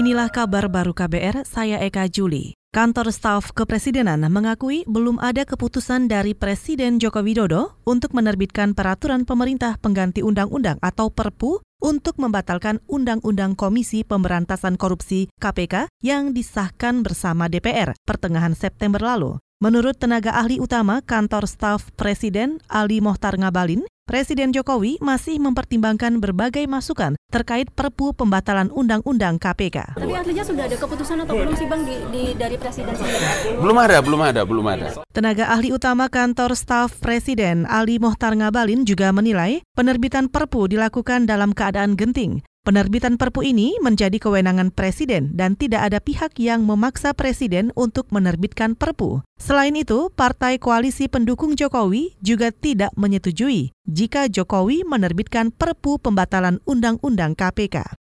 Inilah kabar baru KBR, saya Eka Juli. Kantor Staf Kepresidenan mengakui belum ada keputusan dari Presiden Joko Widodo untuk menerbitkan peraturan pemerintah pengganti undang-undang atau Perpu untuk membatalkan Undang-Undang Komisi Pemberantasan Korupsi KPK yang disahkan bersama DPR pertengahan September lalu. Menurut tenaga ahli utama kantor staf Presiden Ali Mohtar Ngabalin, Presiden Jokowi masih mempertimbangkan berbagai masukan terkait perpu pembatalan Undang-Undang KPK. Tapi artinya sudah ada keputusan atau belum sih Bang di, di, dari Presiden sendiri? Belum ada, belum ada, belum ada. Tenaga ahli utama kantor staf Presiden Ali Mohtar Ngabalin juga menilai penerbitan perpu dilakukan dalam keadaan genting. Penerbitan Perpu ini menjadi kewenangan Presiden dan tidak ada pihak yang memaksa Presiden untuk menerbitkan Perpu. Selain itu, Partai Koalisi Pendukung Jokowi juga tidak menyetujui jika Jokowi menerbitkan Perpu pembatalan Undang-Undang KPK.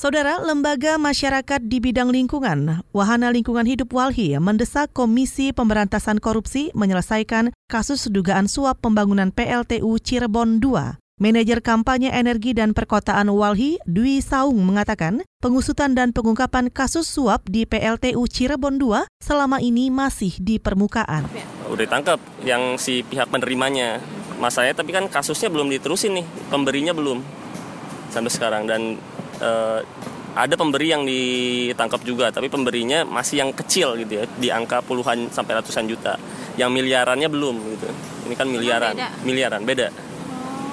Saudara Lembaga Masyarakat di Bidang Lingkungan, Wahana Lingkungan Hidup Walhi mendesak Komisi Pemberantasan Korupsi menyelesaikan kasus dugaan suap pembangunan PLTU Cirebon II. Manajer kampanye energi dan perkotaan Walhi, Dwi Saung mengatakan, pengusutan dan pengungkapan kasus suap di PLTU Cirebon II selama ini masih di permukaan. Udah ditangkap yang si pihak penerimanya. Mas saya tapi kan kasusnya belum diterusin nih, pemberinya belum sampai sekarang dan eh, ada pemberi yang ditangkap juga, tapi pemberinya masih yang kecil gitu ya, di angka puluhan sampai ratusan juta. Yang miliarannya belum gitu. Ini kan miliaran, beda. miliaran beda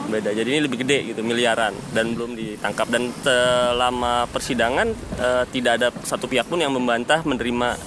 beda. Jadi ini lebih gede gitu miliaran dan belum ditangkap. Dan selama persidangan eh, tidak ada satu pihak pun yang membantah menerima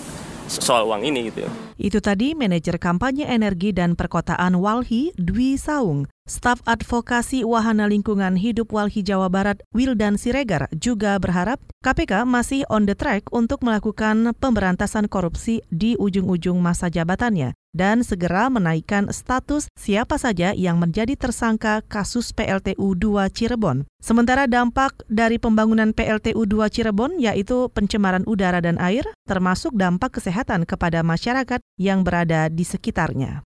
soal uang ini gitu Itu tadi manajer kampanye energi dan perkotaan Walhi Dwi Saung. Staf advokasi Wahana Lingkungan Hidup Walhi Jawa Barat Wildan Siregar juga berharap KPK masih on the track untuk melakukan pemberantasan korupsi di ujung-ujung masa jabatannya dan segera menaikkan status siapa saja yang menjadi tersangka kasus PLTU 2 Cirebon. Sementara dampak dari pembangunan PLTU 2 Cirebon yaitu pencemaran udara dan air termasuk dampak kesehatan kepada masyarakat yang berada di sekitarnya.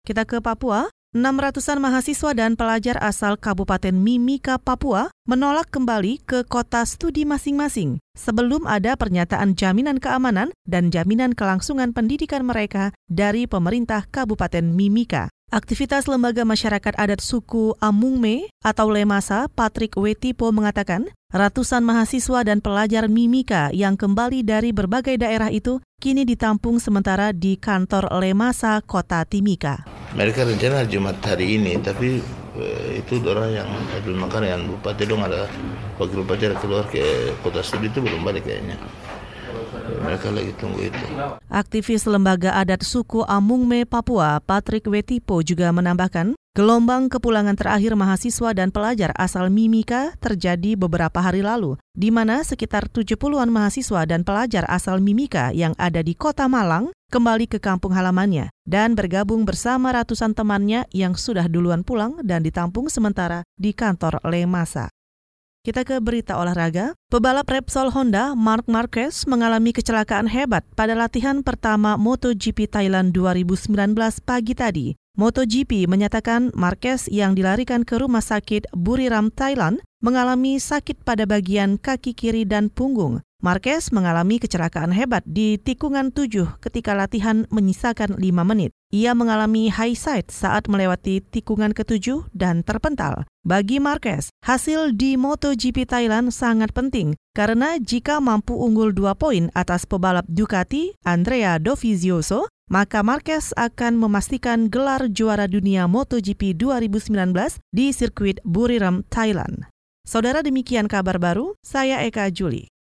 Kita ke Papua. 600-an mahasiswa dan pelajar asal Kabupaten Mimika, Papua menolak kembali ke kota studi masing-masing sebelum ada pernyataan jaminan keamanan dan jaminan kelangsungan pendidikan mereka dari pemerintah Kabupaten Mimika. Aktivitas Lembaga Masyarakat Adat Suku Amungme atau Lemasa, Patrick Wetipo mengatakan, ratusan mahasiswa dan pelajar Mimika yang kembali dari berbagai daerah itu kini ditampung sementara di kantor Lemasa, Kota Timika. Mereka rencana Jumat hari ini, tapi eh, itu orang yang belum makan yang bupati dong ada wakil bupati keluar ke kota studi itu belum balik kayaknya. Mereka lagi tunggu itu. Aktivis Lembaga Adat Suku Amungme, Papua, Patrick Wetipo juga menambahkan, gelombang kepulangan terakhir mahasiswa dan pelajar asal Mimika terjadi beberapa hari lalu, di mana sekitar 70-an mahasiswa dan pelajar asal Mimika yang ada di kota Malang kembali ke kampung halamannya dan bergabung bersama ratusan temannya yang sudah duluan pulang dan ditampung sementara di kantor Lemasa. Kita ke berita olahraga. Pebalap Repsol Honda, Mark Marquez, mengalami kecelakaan hebat pada latihan pertama MotoGP Thailand 2019 pagi tadi. MotoGP menyatakan Marquez yang dilarikan ke rumah sakit Buriram, Thailand, mengalami sakit pada bagian kaki kiri dan punggung. Marquez mengalami kecelakaan hebat di tikungan 7 ketika latihan menyisakan 5 menit. Ia mengalami high side saat melewati tikungan ke-7 dan terpental. Bagi Marquez, hasil di MotoGP Thailand sangat penting karena jika mampu unggul 2 poin atas pebalap Ducati, Andrea Dovizioso, maka Marquez akan memastikan gelar juara dunia MotoGP 2019 di sirkuit Buriram, Thailand. Saudara demikian kabar baru, saya Eka Juli.